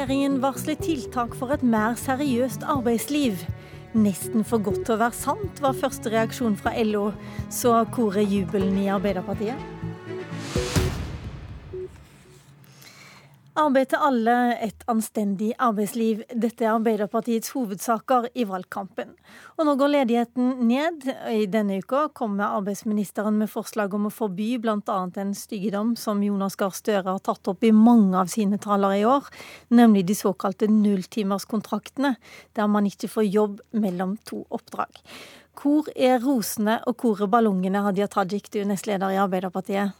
Regjeringen varsler tiltak for et mer seriøst arbeidsliv. Nesten for godt til å være sant, var første reaksjon fra LO. Så hvor er jubelen i Arbeiderpartiet? Arbeid til alle, et anstendig arbeidsliv. Dette er Arbeiderpartiets hovedsaker i valgkampen. Og nå går ledigheten ned. I denne uka kommer arbeidsministeren med forslag om å forby bl.a. en styggedom som Jonas Gahr Støre har tatt opp i mange av sine taler i år, nemlig de såkalte nulltimerskontraktene, der man ikke får jobb mellom to oppdrag. Hvor er rosene og hvor er ballongene, Hadia Tajik, du er nestleder i Arbeiderpartiet?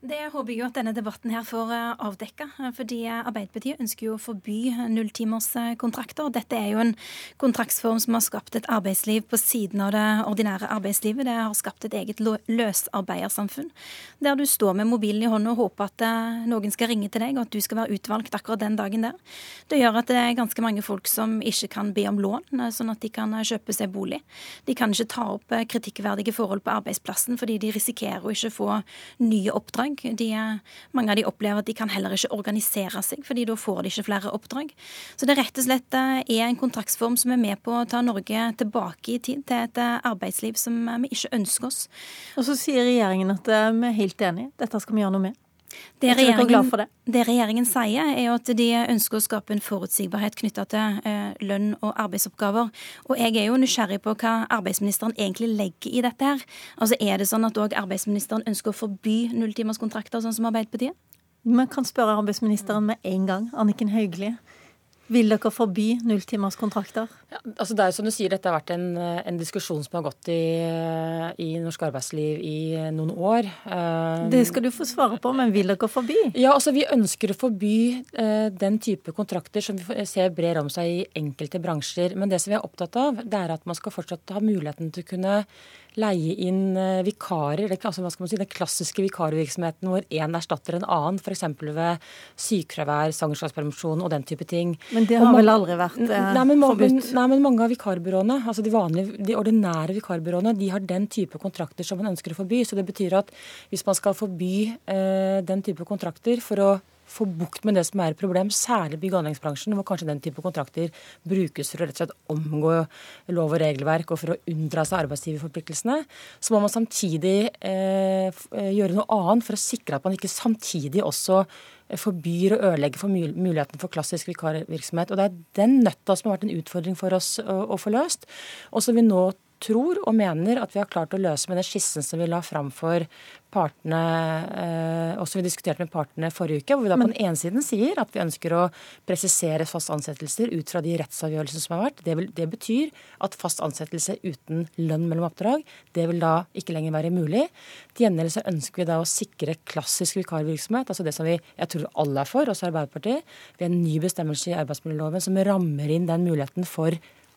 Det håper jeg jo at denne debatten her får eh, avdekka. Fordi Arbeiderpartiet ønsker jo å forby nulltimerskontrakter. Dette er jo en kontraktsform som har skapt et arbeidsliv på siden av det ordinære arbeidslivet. Det har skapt et eget løsarbeidersamfunn. Der du står med mobilen i hånda og håper at eh, noen skal ringe til deg, og at du skal være utvalgt akkurat den dagen der. Det gjør at det er ganske mange folk som ikke kan be om lån, eh, sånn at de kan kjøpe seg bolig. De kan ikke ta opp kritikkverdige forhold på arbeidsplassen fordi de risikerer å ikke få nye oppdrag oppdrag. De, mange av de opplever at de kan heller ikke organisere seg, fordi da får de ikke flere oppdrag. Så det rett og slett eh, er en kontraktsform som er med på å ta Norge tilbake i tid, til et eh, arbeidsliv som eh, vi ikke ønsker oss. Og så sier regjeringen at vi er helt enige, dette skal vi gjøre noe med. Det regjeringen, det regjeringen, sier, er jo at de ønsker å skape en forutsigbarhet knytta til eh, lønn og arbeidsoppgaver. Og jeg er jo nysgjerrig på hva arbeidsministeren egentlig legger i dette her. Altså Er det sånn at òg arbeidsministeren ønsker å forby nulltimerskontrakter, sånn som Arbeiderpartiet? Man kan spørre arbeidsministeren med en gang. Anniken Hauglie. Vil dere forby nulltimerskontrakter? Ja, altså det er som du sier, Dette har vært en, en diskusjon som har gått i, i, norsk arbeidsliv i noen år. Det skal du få svare på, men vil dere forby? Ja, altså Vi ønsker å forby uh, den type kontrakter som vi ser brer om seg i enkelte bransjer. Men det som vi er opptatt av, det er at man skal fortsatt ha muligheten til å kunne leie inn eh, vikarer. altså hva skal man si, Den klassiske vikarvirksomheten hvor én erstatter en annen, f.eks. ved sykefravær, svangerskapspermisjon og den type ting. Men det har vel aldri vært eh, nei, men, forbudt? Nei, men mange av vikarbyråene, altså de, vanlige, de ordinære vikarbyråene, de har den type kontrakter som man ønsker å forby. Så det betyr at hvis man skal forby eh, den type kontrakter for å få bukt med det som er et problem, særlig bygg- og anleggsbransjen, hvor kanskje den type kontrakter brukes for å rett og slett omgå lov og regelverk og for å unndra seg arbeidsgiverforpliktelsene, så må man samtidig eh, eh gjøre noe annet for å sikre at man ikke samtidig også eh, forbyr og ødelegger for muligheten for klassisk vikarvirksomhet. Og Det er den nøtta som har vært en utfordring for oss å, å få løst, og som vi nå tror og mener at vi har klart å løse med den skissen som vi la fram for partene, eh, og som vi diskuterte med partene forrige uke. Hvor vi da på den ene siden sier at vi ønsker å presisere fast ansettelser ut fra de rettsavgjørelsene som har vært. Det, vil, det, betyr at fast ansettelse uten lønn mellom oppdrag, det vil da ikke lenger være mulig. Til gjengjeld så ønsker vi da å sikre klassisk vikarvirksomhet, altså det som vi jeg tror alle er for, også Arbeiderpartiet, ved en ny bestemmelse i arbeidsmiljøloven som rammer inn den muligheten for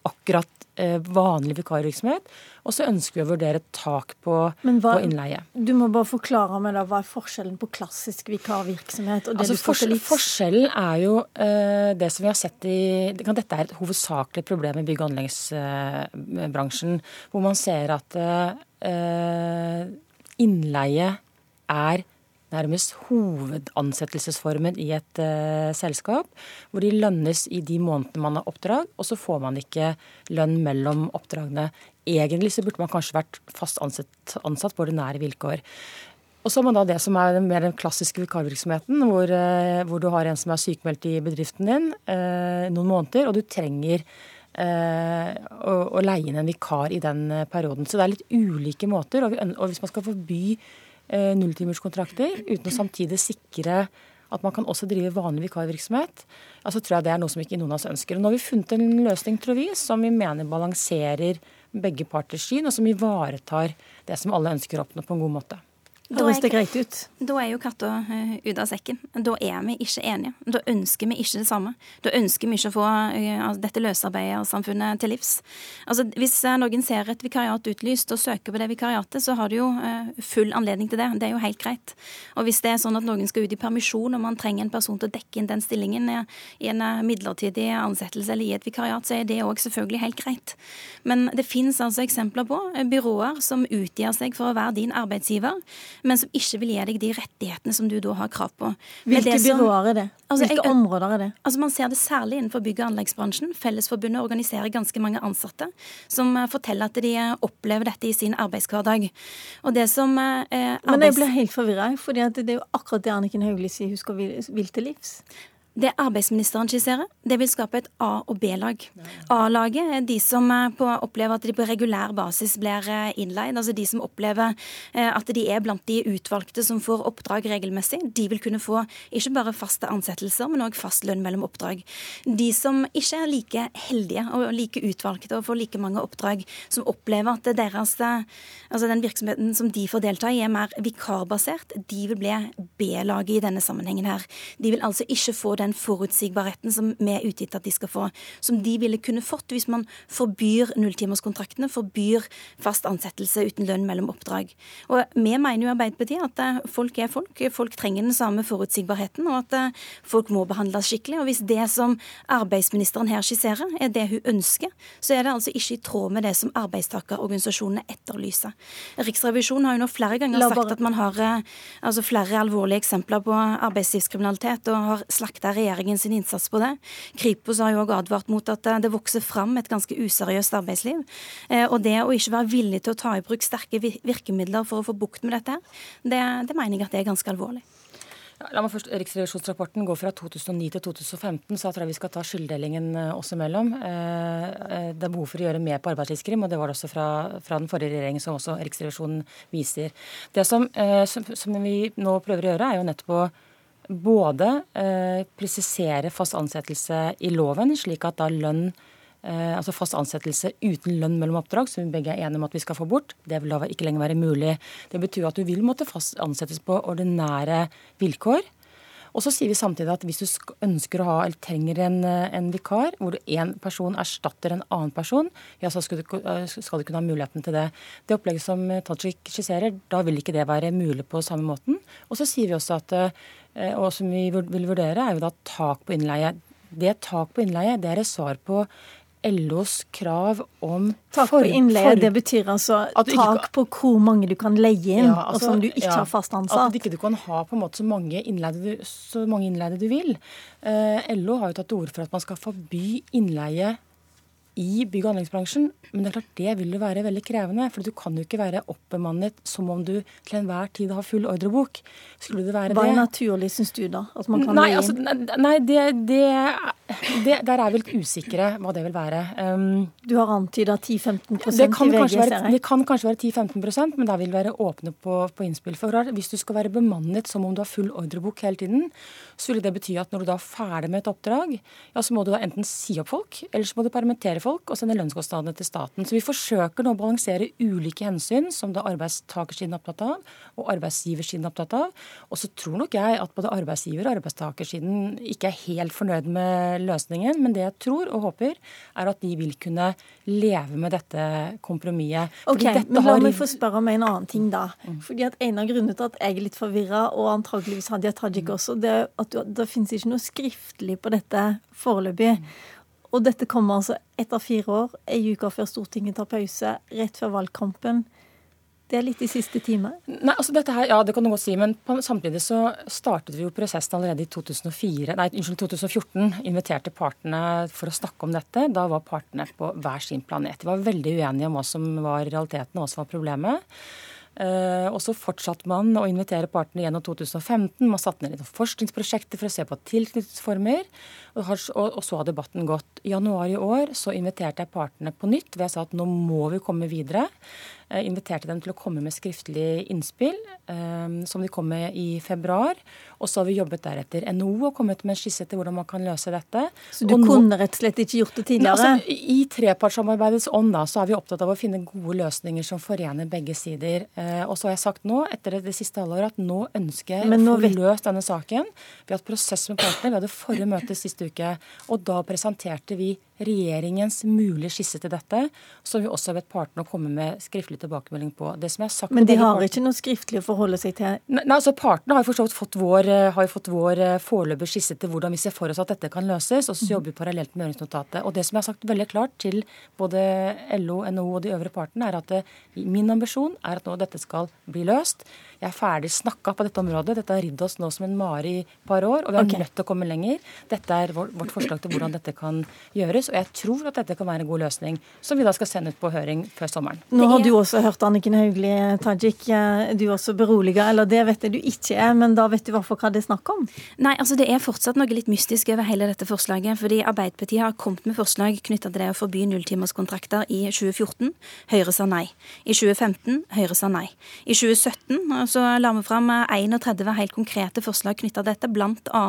akkurat eh, vanlig vikarvirksomhet. Og så ønsker vi å vurdere tak på, hva, på, innleie. Du må bare forklare meg da, Hva er forskjellen på klassisk vikarvirksomhet og det altså, du for, litt... Forskjellen er jo uh, det som vi har sett i Dette er et hovedsakelig problem i bygg- og anleggsbransjen. Hvor man ser at uh, innleie er nærmest hovedansettelsesformen i et uh, selskap, hvor de lønnes i de månedene man har oppdrag, og så får man ikke lønn mellom oppdragene. Egentlig så burde man kanskje vært fast ansatt, ansatt på ordinære vilkår. Og så har man da det som er mer den klassiske vikarvirksomheten, hvor, uh, hvor, du har en som er sykemeldt i bedriften din uh, noen måneder, og du trenger å, å leie inn en vikar i den perioden. Så det er litt ulike måter. Og, vi, og hvis man skal forby Eh, nulltimerskontrakter uten å samtidig sikre at man kan også drive vanlig vikarvirksomhet, altså tror jeg det er noe som ikke noen av oss ønsker. Og nå har vi funnet en løsning tror vi, som vi mener balanserer begge parters syn, og som ivaretar det som alle ønsker å oppnå på en god måte. Da høres det greit ut. Da er jo katta uh, ut av sekken. Da er vi ikke enige. Da ønsker vi ikke det samme. Da ønsker vi ikke å få uh, dette løsarbeidersamfunnet til livs. Altså, Hvis uh, noen ser et vikariat utlyst og søker på det vikariatet, så har du jo full anledning til det. Det er jo helt greit. Og hvis det er sånn at noen skal ut i permisjon og man trenger en person til å dekke inn den stillingen i en midlertidig ansettelse eller i et vikariat, så er det òg selvfølgelig helt greit. Men det finnes altså eksempler på byråer som utgir seg for å være din arbeidsgiver men som ikke vil gi deg de rettighetene som du da har krav på. Hvilke byråer er det? Altså, Hvilke jeg, områder er det? Altså Man ser det særlig innenfor bygg- og anleggsbransjen. Fellesforbundet organiserer ganske mange ansatte som eh, forteller at de eh, opplever dette i sin arbeidshverdag. Og det som eh, arbeids... Men jeg blir helt forvirra, for det er jo akkurat det Anniken Hauglie sier hun skal vil til livs. Det arbeidsministeren skisserer, det vil skape et A- og B-lag. A-laget er de som eh, opplever at de på regulær basis blir eh, innleid. Altså de som opplever eh, at de er blant de utvalgte som får oppdrag regelmessig. De vil kunne få ikke bare faste ansettelser, men òg fast lønn mellom oppdrag. De som ikke er like heldige og like utvalgte og får like mange oppdrag, som opplever at deres, altså den virksomheten som de får delta i, er mer vikarbasert, de vil bli B-laget i denne sammenhengen her. De vil altså ikke få den forutsigbarheten som vi er ute etter at de skal få. Som de ville kunne fått hvis man forbyr nulltimerskontraktene, forbyr fast ansettelse uten lønn mellom oppdrag. Og Vi mener jo i Arbeiderpartiet at eh, folk er folk. Folk trenger den samme forutsigbarheten, og at eh, folk må behandles skikkelig. Og Hvis det som arbeidsministeren her skisserer, er det hun ønsker, så er det altså ikke i tråd med det som arbeidstakerorganisasjonene etterlyser. Riksrevisjonen har jo nå flere ganger sagt at man har eh, altså flere alvorlige eksempler på arbeidslivskriminalitet og har slakta regjeringens innsats på det. Kripos har jo òg advart mot at eh, det vokser fram et ganske useriøst arbeidsliv. Eh, og det å ikke være villig til å ta i bruk sterke virkemidler for å få bukt med dette, det, det mener jeg at det er ganske alvorlig. La meg først, Riksrevisjonsrapporten går fra 2009 til 2015, så jeg tror vi skal ta skylddelingen eh, oss imellom. Det er behov for å gjøre mer på arbeidslivskrim, og det var det også fra, fra, den forrige regjeringen, som også Riksrevisjonen viser. Det som, som vi nå prøver å gjøre, er jo nettopp å både eh, presisere fast ansettelse i loven, slik at da lønn eh, altså fast ansettelse uten lønn mellom oppdrag, som vi begge er enige om at vi skal få bort, det vil da ikke lenger være mulig. Det betyr at du vil måtte fast ansettes på ordinære vilkår. Og så sier vi samtidig at hvis du ønsker å ha eller trenger en, eh, en vikar, hvor én person erstatter en annen person, ja, så skal du, eh, skal du, kunne ha muligheten til det. Det opplegget som Tajik skisserer, da vil ikke det være mulig på samme måten. Og så sier vi også at Eh, og som vi vil vurdere, er jo da tak på innleie. Det tak på innleie det er et svar på LOs krav om Tak på innleie, det betyr altså tak ikke, på hvor mange du kan leie inn, ja, altså, og som du ikke ja, har fast ansatt? At du ikke kan ha på en måte så mange innleide du, mange innleide du vil. Eh, LO har jo tatt til orde for at man skal forby innleie i bygg- og anleggsbransjen. Men det er klart det vil jo være veldig krevende. For du kan jo ikke være oppbemannet som om du til enhver tid har full ordrebok. Skulle det være Hva er det? naturlig, syns du, da? At man kan nei, altså, nei det, det, det, Der er vi litt usikre hva det vil være. Um, du har antyda 10-15% i VG, ser. Det kan kanskje være 10-15% men der vil vi være åpne på, på innspill. For hvis du skal være bemannet som om du har full ordrebok hele tiden, så vil det bety at når du da er ferdig med et oppdrag, ja, så må du da enten si opp folk, eller så må du permittere folk og sende lønnskostnadene til staten. Så vi forsøker nå å balansere ulike hensyn, som det arbeidstakersiden er opptatt av, og arbeidsgiversiden er opptatt av. Og så tror nok jeg at både arbeidsgiver- og arbeidstakersiden ikke er helt fornøyd med løsningen, men det jeg tror og håper, er at de vil kunne leve med dette kompromisset. Ok, men La meg få spørre om en annen ting, da. Mm. Fordi at En av grunnene til at jeg er litt forvirra, og antageligvis Hadia Tajik mm. også, det er at det finnes ikke noe skriftlig på dette foreløpig. Og dette kommer altså etter fire år, ei uke før Stortinget tar pause, rett før valgkampen. Det er litt i siste time? Nei, altså dette her, ja, det kan du godt si. Men samtidig så startet vi jo prosessen allerede i 2004, nei, unnskyld, 2014. Inviterte partene for å snakke om dette. Da var partene på hver sin planet. De var veldig uenige om hva som var realiteten og hva som var problemet. Uh, og så fortsatte man å invitere partene gjennom 2015. Man satte ned forskningsprosjekter for å se på tilknytningsformer. Og, så har debatten gått. I januar i år så inviterte jeg partene på nytt. Ved jeg sa at nå må vi komme videre. Jeg inviterte dem til å komme med skriftlig innspill, um, som de kom med i februar. Og så har vi jobbet deretter. NHO har kommet med en skisse til hvordan man kan løse dette. Så du og kunne rett og slett ikke gjort det tidligere? Altså, I trepartssamarbeidets ånd da, så er vi opptatt av å finne gode løsninger som forener begge sider. Uh, og så har jeg sagt nå, etter det siste halvåret, at nå ønsker jeg å få løst denne saken. Vi har hatt prosess med partene. Vi hadde forrige møte siste uke. Og da presenterte vi regjeringens mulige skisse til dette, som vi også har bedt partene å komme med skriftlig tilbakemelding på. Det som jeg har sagt Men de har ikke noe skriftlig å forholde seg til? Nei, altså Partene har jo for fått vår, eh, har fått vår eh, foreløpige skisse til hvordan vi ser for oss at dette kan løses, og så jobber vi parallelt med høringsnotatet. Og det som jeg har sagt veldig klart til både LO, NHO og de øvrige partene, er at det, min ambisjon er at nå dette skal bli løst. Jeg er ferdig snakka på dette området. Dette har ridd oss nå som en mare i et par år, og vi er okay. nødt til å komme lenger. Dette er vårt, vårt forslag til hvordan dette kan gjøres, og jeg tror at dette kan være en god løsning, som vi da skal sende ut på høring før sommeren. Nå har du også hørt Anniken Hauglie Tajik, du er også beroliga, eller det vet jeg du ikke er, men da vet du i hvert fall hva det er snakk om? Nei, altså det er fortsatt noe litt mystisk over hele dette forslaget, fordi Arbeiderpartiet har kommet med forslag knytta til det å forby nulltimerskontrakter i 2014. Høyre sa nei. I 2015 Høyre sa nei. I 2017 så la vi fram 31 helt konkrete forslag knytta til dette, bl.a.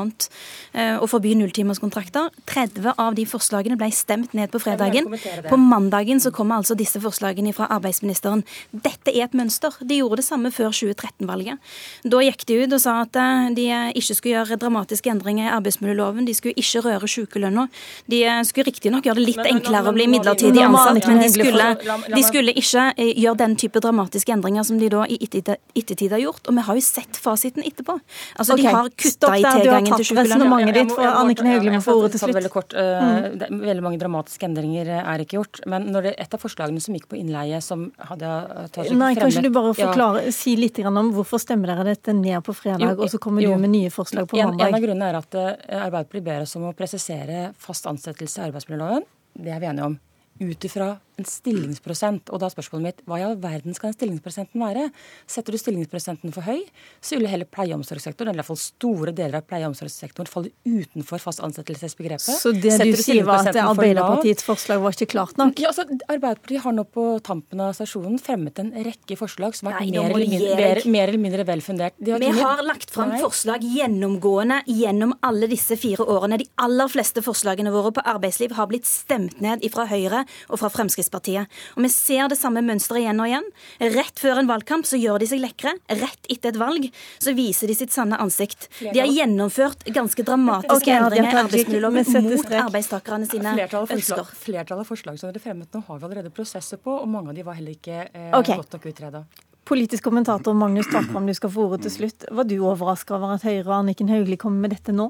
Eh, å forby nulltimerskontrakter. 30 av de forslagene ble stemt ned på fredagen. På mandagen så kommer altså disse forslagene fra arbeidsministeren. Dette er et mønster. De gjorde det samme før 2013-valget. Da gikk de ut og sa at eh, de ikke skulle gjøre dramatiske endringer i arbeidsmiljøloven. De skulle ikke røre sykelønna. De eh, skulle riktignok gjøre det litt enklere å bli midlertidig ansatt, men de skulle, de skulle ikke gjøre den type dramatiske endringer som de da i ettertid har gjort. Og vi har jo sett fasiten etterpå. Altså, okay. De har kutta i tilgangen til ditt, for Anniken Hauglie må få ordet til slutt. Veldig kort. Uh, mm. Veldig mange dramatiske endringer eh, er ikke gjort. Men når det, et av forslagene som gikk på innleie, som hadde eh, tatt Nei, Kanskje du bare forklare, ja. si litt om hvorfor stemmer dere dette ned på fredag, jo, og så kommer jo, du med nye forslag på mandag? En, en av grunnene er at Arbeiderpartiet ber oss om å presisere fast ansettelse i arbeidsmiljøloven. Det er vi enige om ut ifra en stillingsprosent. Og da er spørsmålet mitt hva i all verden skal den stillingsprosenten være? Setter du stillingsprosenten for høy, så vil hele pleie- og omsorgssektoren, eller i hvert fall store deler av pleie- og omsorgssektoren, falle utenfor fast ansettelsesbegrepet. Så det Setter du, sier var at Arbeiderpartiets forslag var ikke klart nok? Ja, altså, Arbeiderpartiet har nå på tampen av stasjonen fremmet en rekke forslag som har vært mer, eller mindre, mer, mer, eller mindre vel fundert. Vi Vi har lagt fram Nei. forslag gjennomgående gjennom alle disse fire årene. De aller fleste forslagene våre på arbeidsliv har blitt stemt ned fra Høyre og fra Fremskrittspartiet Fremskrittspartiet. Og vi ser det samme mønsteret igjen og igjen. Rett før en valgkamp så gjør de seg lekre. Rett etter et valg så viser de sitt sanne ansikt. De har gjennomført ganske dramatiske okay, endringer i arbeidsmiljøloven mot arbeidstakerne sine ønsker. Flertallet av forslag som dere fremmet nå, har vi allerede prosesser på, og mange av de var heller ikke eh, okay. godt nok utreda. Politisk kommentator Magnus Takvam, du skal få ordet til slutt. Var du overraska over at Høyre og Anniken Hauglie kommer med dette nå?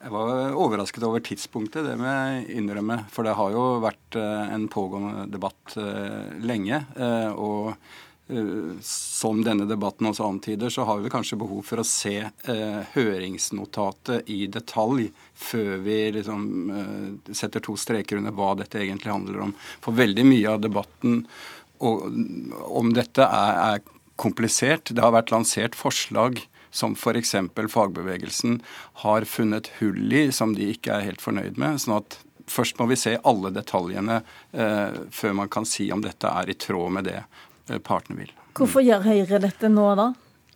Jeg var overrasket over tidspunktet, det må jeg innrømme. For det har jo vært eh, en pågående debatt eh, lenge. Eh, og som denne debatten også antyder, så har vi kanskje behov for å se høringsnotatet i detalj før vi liksom setter to streker under hva dette egentlig handler om. For veldig mye av debatten om dette er, er komplisert. Det har vært lansert forslag som f.eks. fagbevegelsen har funnet hull i, som de ikke er helt fornøyd med. sånn at Først må vi se alle detaljene eh, før man kan si om dette er i tråd med det eh, partene vil. Hvorfor gjør Høyre dette nå, da?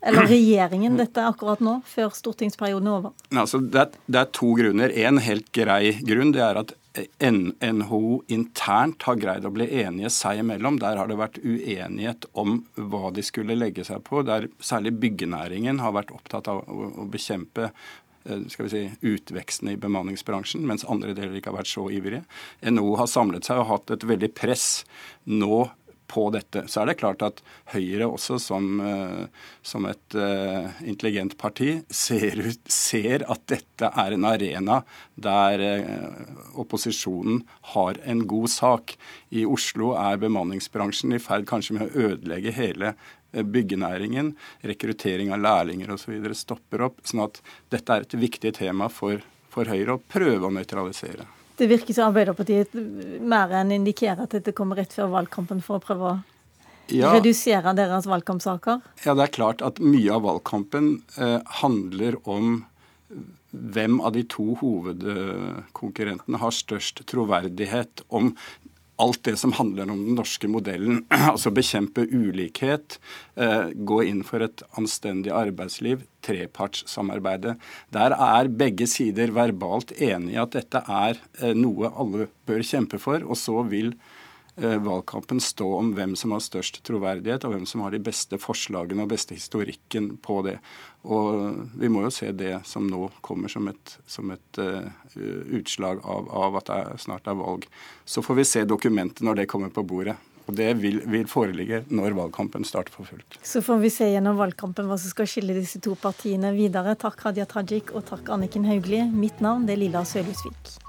Eller regjeringen dette akkurat nå, før stortingsperioden er over? Altså, det, er, det er to grunner. En helt grei grunn det er at NHO internt har greid å bli enige seg imellom. Der har det vært uenighet om hva de skulle legge seg på. Der særlig byggenæringen har vært opptatt av å bekjempe eh, skal vi si, utveksten i bemanningsbransjen, mens andre deler ikke har vært så ivrige. NHO har samlet seg og hatt et veldig press nå på dette. Så er det klart at Høyre også, som, eh, som et uh, intelligent parti, ser, ut, ser, at dette er en arena der uh, opposisjonen har en god sak. I Oslo er bemanningsbransjen i ferd kanskje med å ødelegge hele byggenæringen. Rekruttering av lærlinger osv. stopper opp. sånn at dette er et viktig tema for, for Høyre å prøve å nøytralisere. Det virker som Arbeiderpartiet mer enn indikerer at dette kommer rett før valgkampen for å prøve å ja, redusere deres valgkampsaker? Ja, det er klart at mye av valgkampen eh, handler om hvem av de to hovedkonkurrentene har størst troverdighet om alt det som handler om den norske modellen. Altså bekjempe ulikhet, eh, gå inn for et anstendig arbeidsliv, trepartssamarbeidet. Der er begge sider verbalt enige i at dette er eh, noe alle bør kjempe for. Og så vil valgkampen stå om hvem som har størst troverdighet, og hvem som har de beste forslagene og beste historikken på det. Og vi må jo se det som nå kommer som et, som et uh, utslag av, av, at det snart er valg. Så får vi se dokumentet når det kommer på bordet. Og Det vil, vil foreligge når valgkampen starter for fullt. Så får vi se gjennom valgkampen hva som skal skille disse to partiene videre. Takk Hadia Tajik og takk Anniken Hauglie. Mitt navn er Lilla Sølhusvik.